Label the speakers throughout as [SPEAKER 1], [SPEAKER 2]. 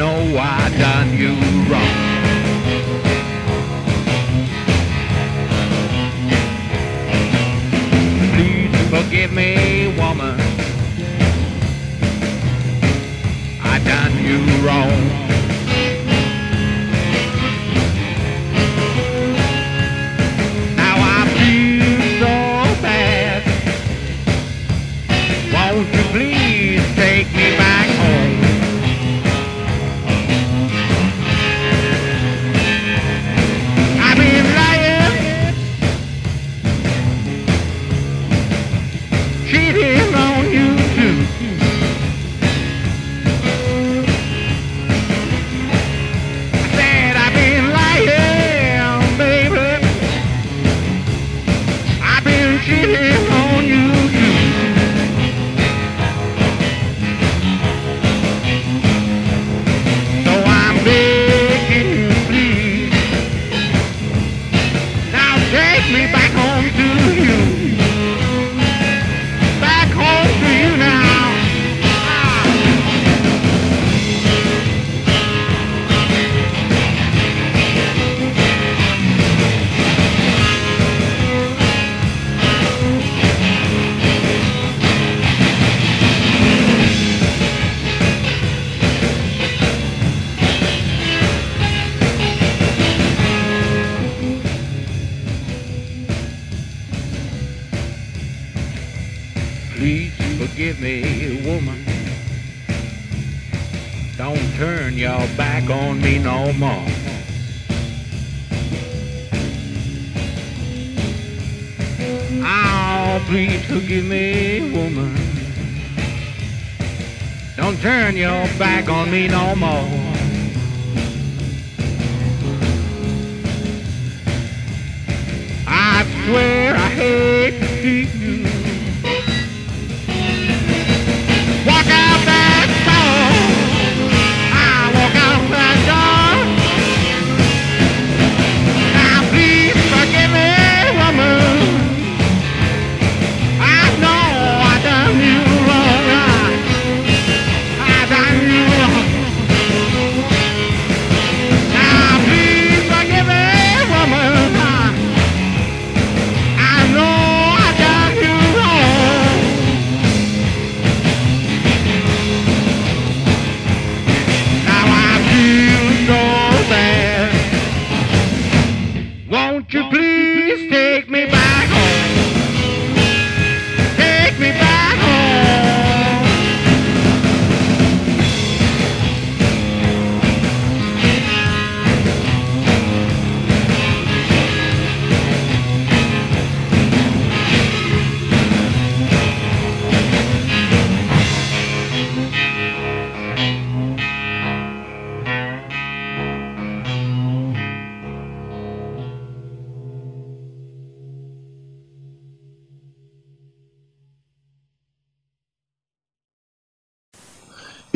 [SPEAKER 1] know
[SPEAKER 2] I done you wrong. Please forgive me, woman. I done you wrong. Oh, please forgive me, woman. Don't turn your back on me no more. I swear I hate to see you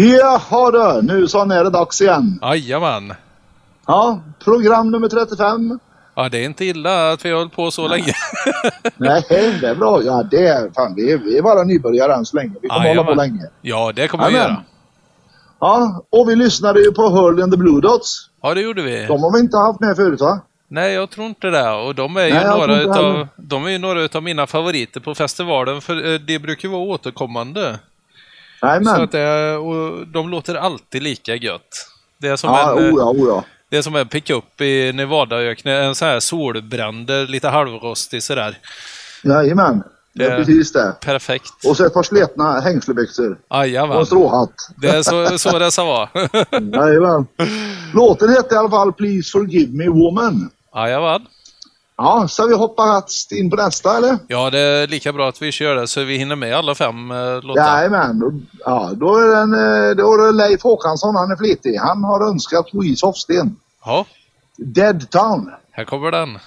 [SPEAKER 3] Jaha du, nu så är det dags igen.
[SPEAKER 4] Jajamän.
[SPEAKER 3] Ja, program nummer 35.
[SPEAKER 4] Ja, det är inte illa att vi har hållit på så länge.
[SPEAKER 3] Nej, det är bra. Ja, det är fan, vi är, vi är bara nybörjare än så länge. Vi kommer hålla på länge.
[SPEAKER 4] Ja, det kommer vi
[SPEAKER 3] Amen.
[SPEAKER 4] göra.
[SPEAKER 3] Ja, och vi lyssnade ju på Hurley and the Blue Dots.
[SPEAKER 4] Ja, det gjorde vi.
[SPEAKER 3] De har vi inte haft med förut va?
[SPEAKER 4] Nej, jag tror inte det. Och de är ju
[SPEAKER 3] Nej, tror
[SPEAKER 4] några utav, de är ju några utav mina favoriter på festivalen, för eh, det brukar ju vara återkommande. Så
[SPEAKER 3] Jajamän.
[SPEAKER 4] att det, och de låter alltid lika gött. Det är som
[SPEAKER 3] Ja,
[SPEAKER 4] en, eh,
[SPEAKER 3] oh ja, oh ja.
[SPEAKER 4] Det är som en pickup i Nevadaöknen, en sån här solbränder, lite halvrostig sådär.
[SPEAKER 3] Jajamän. Det är precis det.
[SPEAKER 4] Perfekt.
[SPEAKER 3] Och så ett par sletna hängslebyxor. Och en
[SPEAKER 4] Jajamän.
[SPEAKER 3] stråhatt.
[SPEAKER 4] Det är så, så det ska vara.
[SPEAKER 3] Jajamän. Låten hette i alla fall Please Forgive Me Woman.
[SPEAKER 4] Jajamän.
[SPEAKER 3] Ja, ska vi hoppa rast in på nästa eller?
[SPEAKER 4] Ja, det är lika bra att vi kör det så vi hinner med alla fem eh, låtar.
[SPEAKER 3] Jajamän. Då, ja, då är, den, eh, då är det Leif Håkansson, han är flitig. Han har önskat Louise Hofsten.
[SPEAKER 4] Ja,
[SPEAKER 3] Dead Town.
[SPEAKER 4] här kommer den.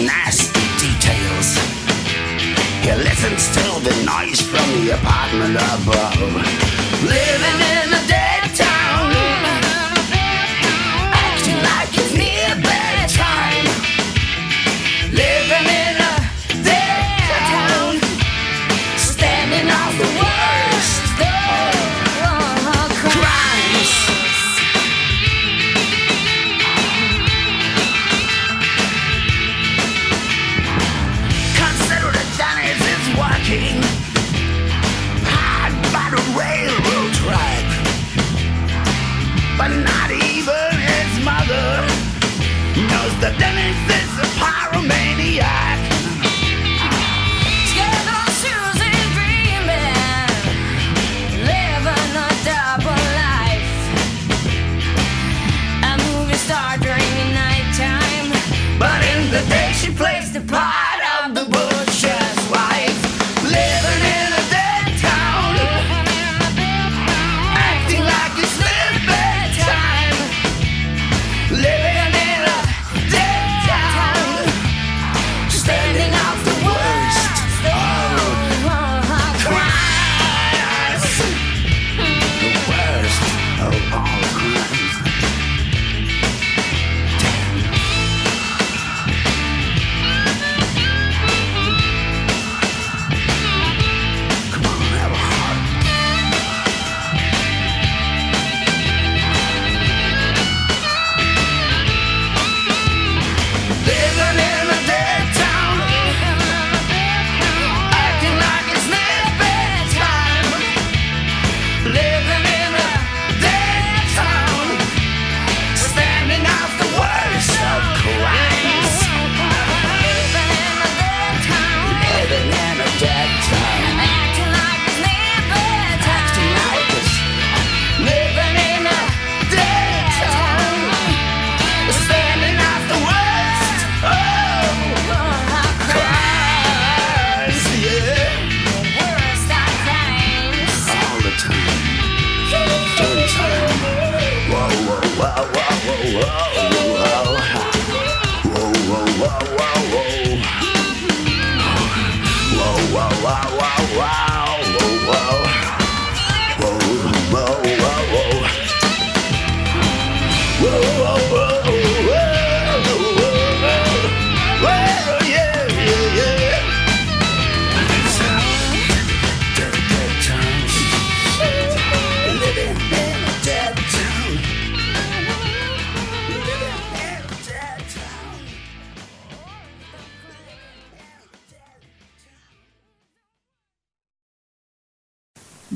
[SPEAKER 5] Nasty details, he listens to the noise from the apartment above. Living in a dead Bye!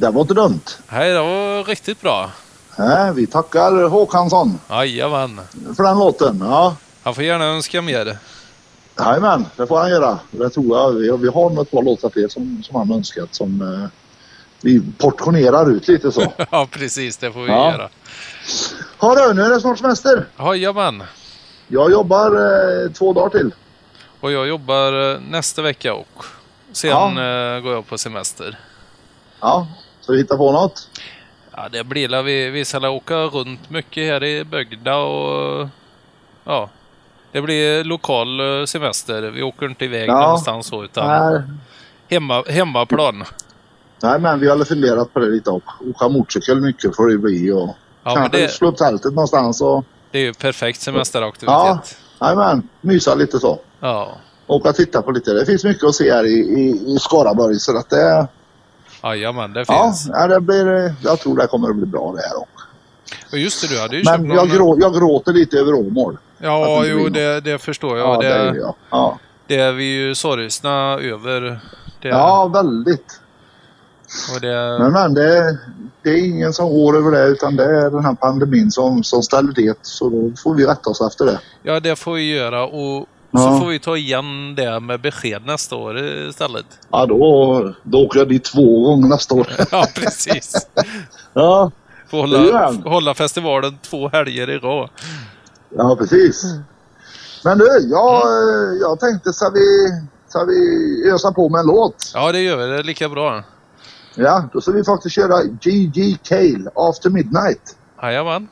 [SPEAKER 3] Det var inte dumt.
[SPEAKER 4] Nej, det var riktigt bra.
[SPEAKER 3] Nej, vi tackar Håkansson
[SPEAKER 4] Jajamän.
[SPEAKER 3] för den låten. Ja.
[SPEAKER 4] Han får gärna önska mer.
[SPEAKER 3] Jajamän, det får han göra. Det tror jag. Vi, vi har nog ett par låtar till som, som han önskat som eh, vi portionerar ut lite så.
[SPEAKER 4] ja, precis. Det får vi
[SPEAKER 3] Ja.
[SPEAKER 4] göra.
[SPEAKER 3] Hörru, nu är det snart semester.
[SPEAKER 4] Jajamän.
[SPEAKER 3] Jag jobbar eh, två dagar till.
[SPEAKER 4] Och jag jobbar eh, nästa vecka och sen eh, går jag på semester.
[SPEAKER 3] Ja, så vi hittar på något.
[SPEAKER 4] Ja, det blir la vi, vi ska åka runt mycket här i bygda och ja, det blir lokal eh, semester. Vi åker inte iväg
[SPEAKER 3] Ja.
[SPEAKER 4] någonstans så utan
[SPEAKER 3] Nej.
[SPEAKER 4] hemma, hemmaplan.
[SPEAKER 3] Nej, men vi har funderat på det lite och åka motorcykel mycket får det bli och
[SPEAKER 4] Ja, men
[SPEAKER 3] kanske
[SPEAKER 4] det-
[SPEAKER 3] slå upp tältet någonstans och
[SPEAKER 4] Det är ju perfekt
[SPEAKER 3] Ja,
[SPEAKER 4] semesteraktivitet.
[SPEAKER 3] jajamän. Mysa lite så.
[SPEAKER 4] Ja.
[SPEAKER 3] Åka och titta på lite. Det finns mycket att se här i, i, i Skaraborg. Så att det,
[SPEAKER 4] Jajamän, det
[SPEAKER 3] ja,
[SPEAKER 4] finns.
[SPEAKER 3] ja, det blir, jag tror det kommer att bli bra det här också.
[SPEAKER 4] Och just det, du hade ju köpt
[SPEAKER 3] Men
[SPEAKER 4] någon...
[SPEAKER 3] jag, grå, jag gråter lite över Åmål.
[SPEAKER 4] Ja,
[SPEAKER 3] det
[SPEAKER 4] jo, det, det förstår jag.
[SPEAKER 3] Ja,
[SPEAKER 4] det,
[SPEAKER 3] det är jag. Ja.
[SPEAKER 4] det är vi ju sorgsna över. Det,
[SPEAKER 3] ja, väldigt.
[SPEAKER 4] Det,
[SPEAKER 3] Men, men det, det är ingen som går över det utan det är den här pandemin som, som ställer det. Så då får vi rätta oss efter det.
[SPEAKER 4] ja, det får vi göra. Och
[SPEAKER 3] Ja.
[SPEAKER 4] så får vi ta igen det med besked nästa år istället.
[SPEAKER 3] Ja, då, då åker jag dit två gånger nästa år.
[SPEAKER 4] Ja, precis.
[SPEAKER 3] Ja,
[SPEAKER 4] Får hålla, hålla festivalen två helger i rad.
[SPEAKER 3] ja precis. Men du, jag, jag tänkte ska vi, ska vi ösa på med en låt?
[SPEAKER 4] Ja, det gör vi. Det är lika bra.
[SPEAKER 3] Ja, då ska vi faktiskt köra GG Cale, After Midnight.
[SPEAKER 4] Jajamän.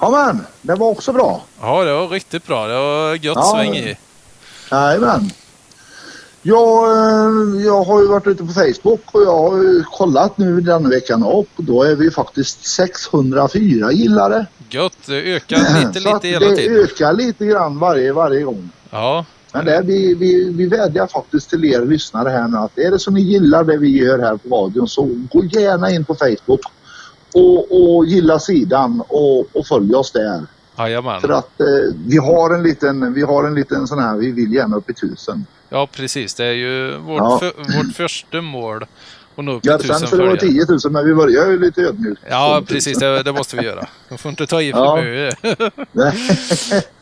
[SPEAKER 3] Ja men, det var också bra.
[SPEAKER 4] Ja, det var riktigt bra. Det var gött
[SPEAKER 3] Ja.
[SPEAKER 4] sväng i.
[SPEAKER 3] Jajamän. Jag, eh, jag har ju varit ute på Facebook och jag har ju kollat nu den veckan och då är vi faktiskt 604 gillare.
[SPEAKER 4] Gött. Det ökar lite, lite hela
[SPEAKER 3] det
[SPEAKER 4] tiden.
[SPEAKER 3] ökar lite grann varje, varje gång.
[SPEAKER 4] Ja,
[SPEAKER 3] Men det, vi, vi, vi vädjar faktiskt till er lyssnare här nu att är det så ni gillar det vi gör här på radion så gå gärna in på Facebook och, och gilla sidan och, och följ oss där.
[SPEAKER 4] jajamän.
[SPEAKER 3] För att eh, vi har en liten, vi har en liten sån här, vi vill gärna upp i tusen.
[SPEAKER 4] Ja, precis. Det är ju vårt,
[SPEAKER 3] Ja.
[SPEAKER 4] för, vårt första mål. att nå upp till
[SPEAKER 3] Ja,
[SPEAKER 4] tusen
[SPEAKER 3] sen så det var
[SPEAKER 4] följare.
[SPEAKER 3] 10 000 men vi börjar ju lite ödmjukt.
[SPEAKER 4] Ja,
[SPEAKER 3] 12 000.
[SPEAKER 4] precis. Det, det måste vi göra. De får inte ta i för
[SPEAKER 3] Ja.
[SPEAKER 4] mycket.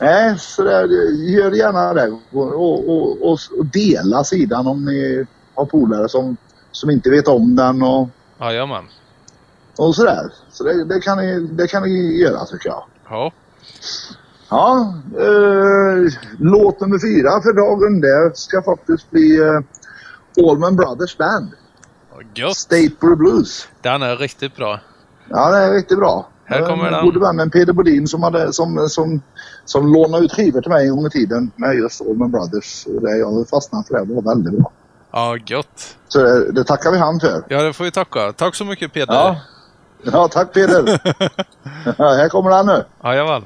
[SPEAKER 3] Nej, så där, gör gärna det och, och, och, och, och dela sidan om ni har polare som, som inte vet om den och,
[SPEAKER 4] Jajamän.
[SPEAKER 3] Och sådär. Så det, det, kan ni, det kan ni göra tycker jag.
[SPEAKER 4] Ja.
[SPEAKER 3] Ja, eh, låt nummer fyra för dagen det ska faktiskt bli eh, Allman Brothers Band.
[SPEAKER 4] Gött.
[SPEAKER 3] State Blue Blues.
[SPEAKER 4] Den är riktigt bra.
[SPEAKER 3] Ja, det är riktigt bra.
[SPEAKER 4] Här kommer
[SPEAKER 3] Den
[SPEAKER 4] den.
[SPEAKER 3] gode vännen Peder Bodin som, hade, som, som, som lånade ut skivor till mig en gång i tiden med just Allman Brothers. Det jag fastnade för det. Det var väldigt bra.
[SPEAKER 4] Ja, gött.
[SPEAKER 3] Så det, det tackar vi han för.
[SPEAKER 4] Ja, det får vi tacka. Tack så mycket Peter.
[SPEAKER 3] Ja, ja tack Peder. ja, här kommer han nu.
[SPEAKER 4] Jajamän.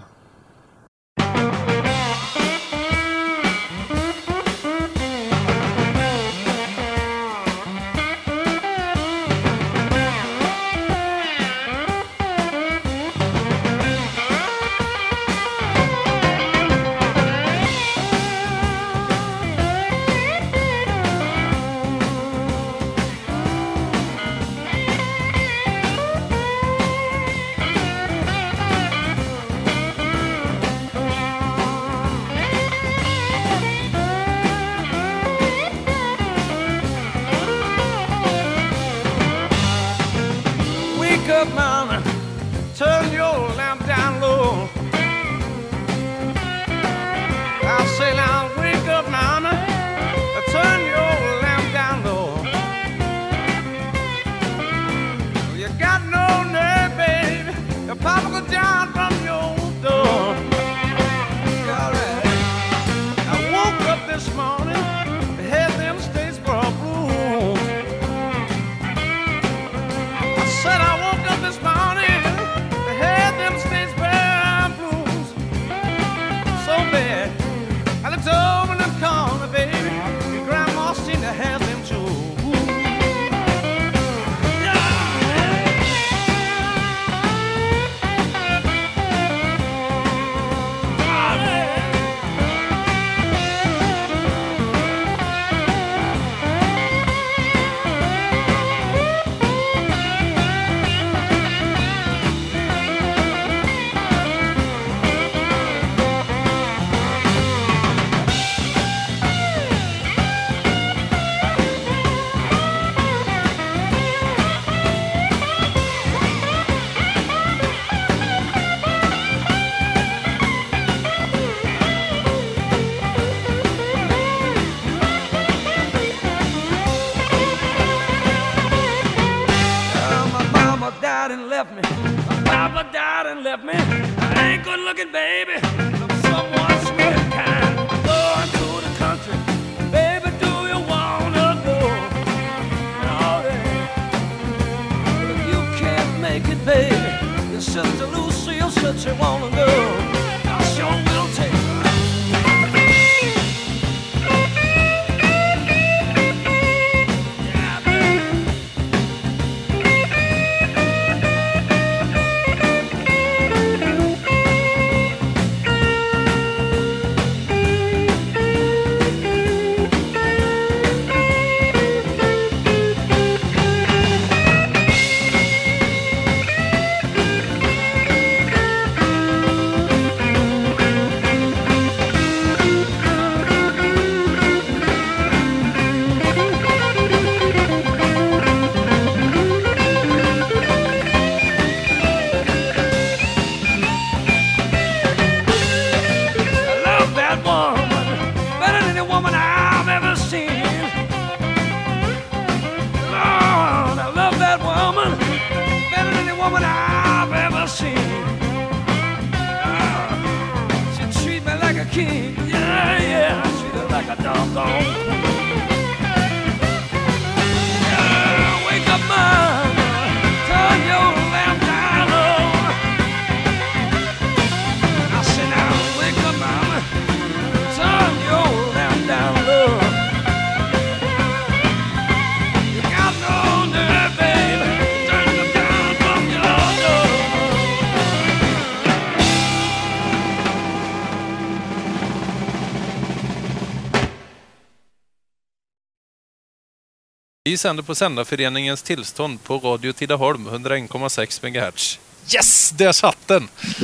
[SPEAKER 4] Sänder på Sändarföreningens tillstånd på Radio Tidaholm 101,6 MHz. Yes! Där satt den!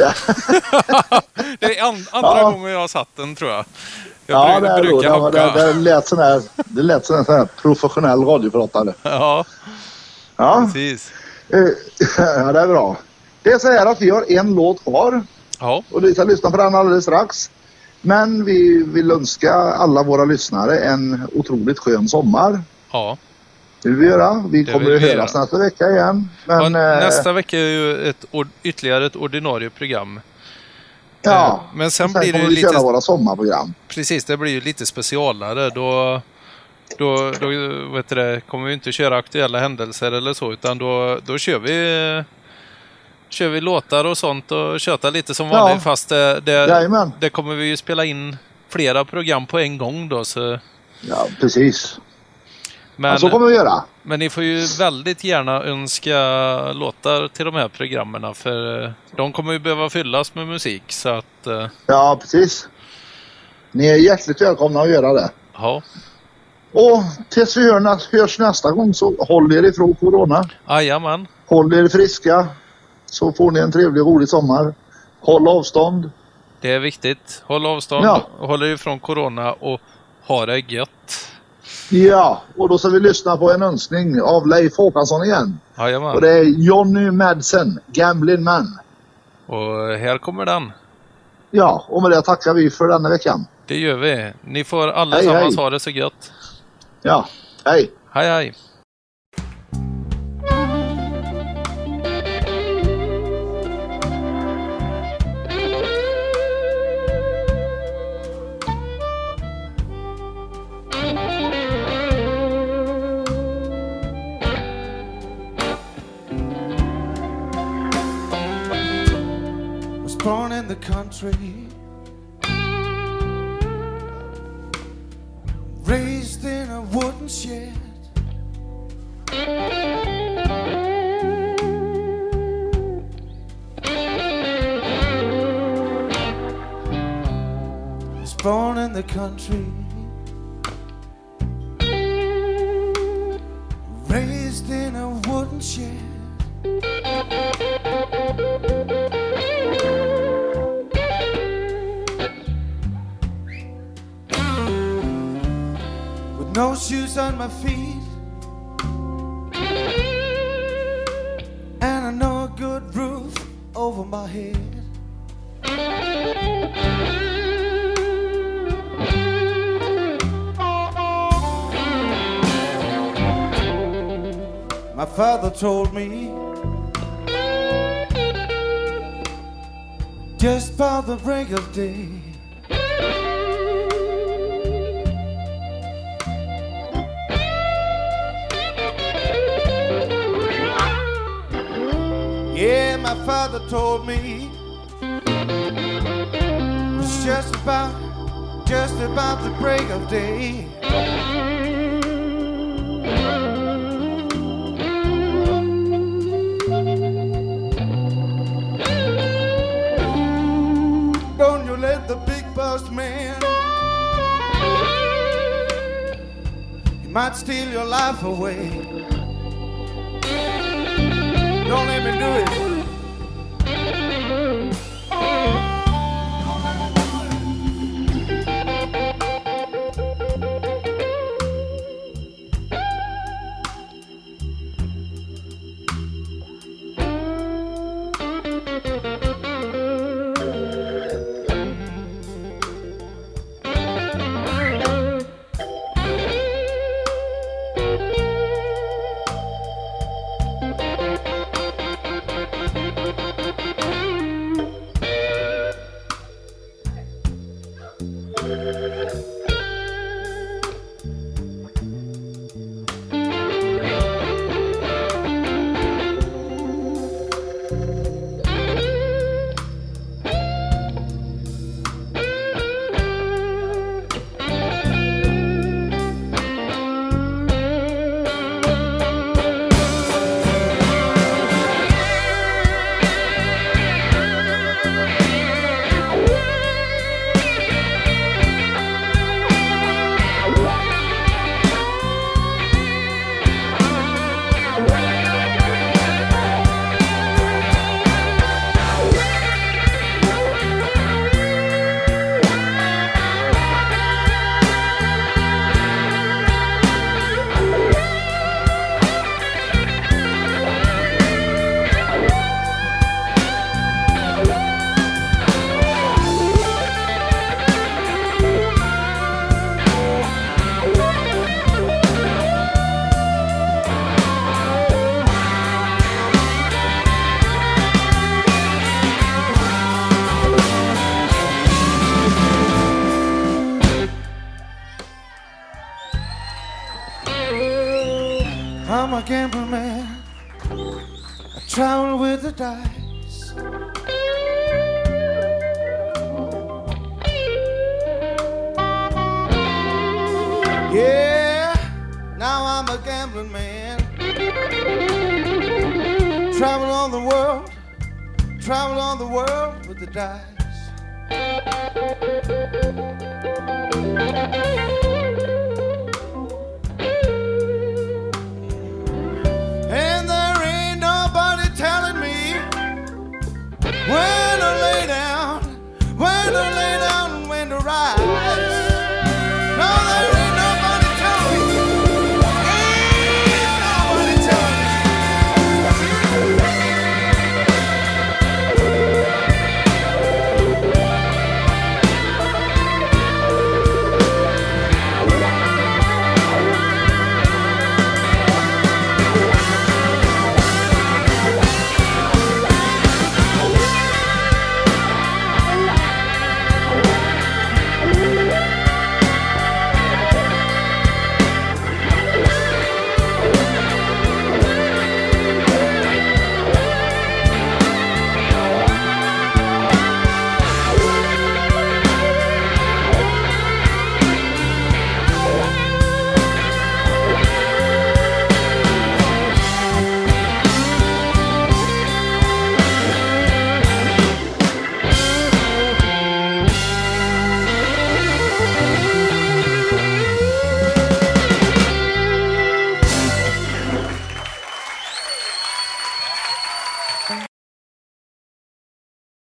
[SPEAKER 4] det är an andra
[SPEAKER 3] Ja.
[SPEAKER 4] gången jag har satt den tror jag. Jag
[SPEAKER 3] Ja, det,
[SPEAKER 4] brukar
[SPEAKER 3] det, det, det lät sån här, det lät som sån här professionell radiopratare.
[SPEAKER 4] Ja,
[SPEAKER 3] Ja,
[SPEAKER 4] precis.
[SPEAKER 3] eh, ja, det är bra. Det är så här att vi har en låt kvar
[SPEAKER 4] Ja,
[SPEAKER 3] och vi ska lyssna på den alldeles strax. Men vi vill önska alla våra lyssnare en otroligt skön sommar.
[SPEAKER 4] ja.
[SPEAKER 3] Det vill vi göra. Vi
[SPEAKER 4] Det
[SPEAKER 3] kommer att höras nästa vecka igen.
[SPEAKER 4] ja
[SPEAKER 3] Men, eh,
[SPEAKER 4] nästa vecka är ju ett, ytterligare ett ordinarie program.
[SPEAKER 3] ja,
[SPEAKER 4] eh, men sen
[SPEAKER 3] sen
[SPEAKER 4] blir det
[SPEAKER 3] kommer
[SPEAKER 4] ju
[SPEAKER 3] vi köra
[SPEAKER 4] lite-
[SPEAKER 3] våra sommarprogram.
[SPEAKER 4] Precis, det blir ju lite specialare. Då, då, då vet du det, kommer vi inte köra aktuella händelser eller så, utan då, då kör vi kör vi låtar och sånt och tjötar lite som
[SPEAKER 3] Ja.
[SPEAKER 4] vanligt. Fast det, det, det kommer vi ju spela in flera program på en gång då. Så,
[SPEAKER 3] Ja, precis.
[SPEAKER 4] Men,
[SPEAKER 3] Ja, så kommer vi göra.
[SPEAKER 4] men ni får ju väldigt gärna önska låtar till de här programmen för de kommer ju behöva fyllas med musik. Så att, eh,
[SPEAKER 3] Ja, precis. Ni är hjärtligt välkomna att göra det.
[SPEAKER 4] ja.
[SPEAKER 3] Och tills vi hör hörs nästa gång så håll er ifrån Corona.
[SPEAKER 4] Jajamän.
[SPEAKER 3] Håll er friska så får ni en trevlig och rolig sommar. Håll avstånd.
[SPEAKER 4] Det är viktigt. Håll avstånd,
[SPEAKER 3] Ja.
[SPEAKER 4] håll er ifrån corona och ha det gött.
[SPEAKER 3] Ja, och då ska vi lyssna på en önskning av Leif Håkansson igen.
[SPEAKER 4] Jajamän.
[SPEAKER 3] Och det är Johnny Madsen, Gambling Man.
[SPEAKER 4] Och här kommer den.
[SPEAKER 3] Ja, och med det tackar vi för denna veckan.
[SPEAKER 4] Det gör vi. Ni får alla
[SPEAKER 3] Hej, hej.
[SPEAKER 4] ha det så gött.
[SPEAKER 3] Ja, hej!
[SPEAKER 4] Hej hej!
[SPEAKER 6] The country, raised in a wooden shed. Was born in the country, raised in a wooden shed. No shoes on my feet. And I know a good roof over my head. My father told me just by the break of day. Father told me it's just about, just about the break of day. Don't you let the big boss man, he might steal your life away. Don't let me do it. Travel with the dice. Yeah, now I'm a gambling man. Travel on the world, travel on the world with the dice.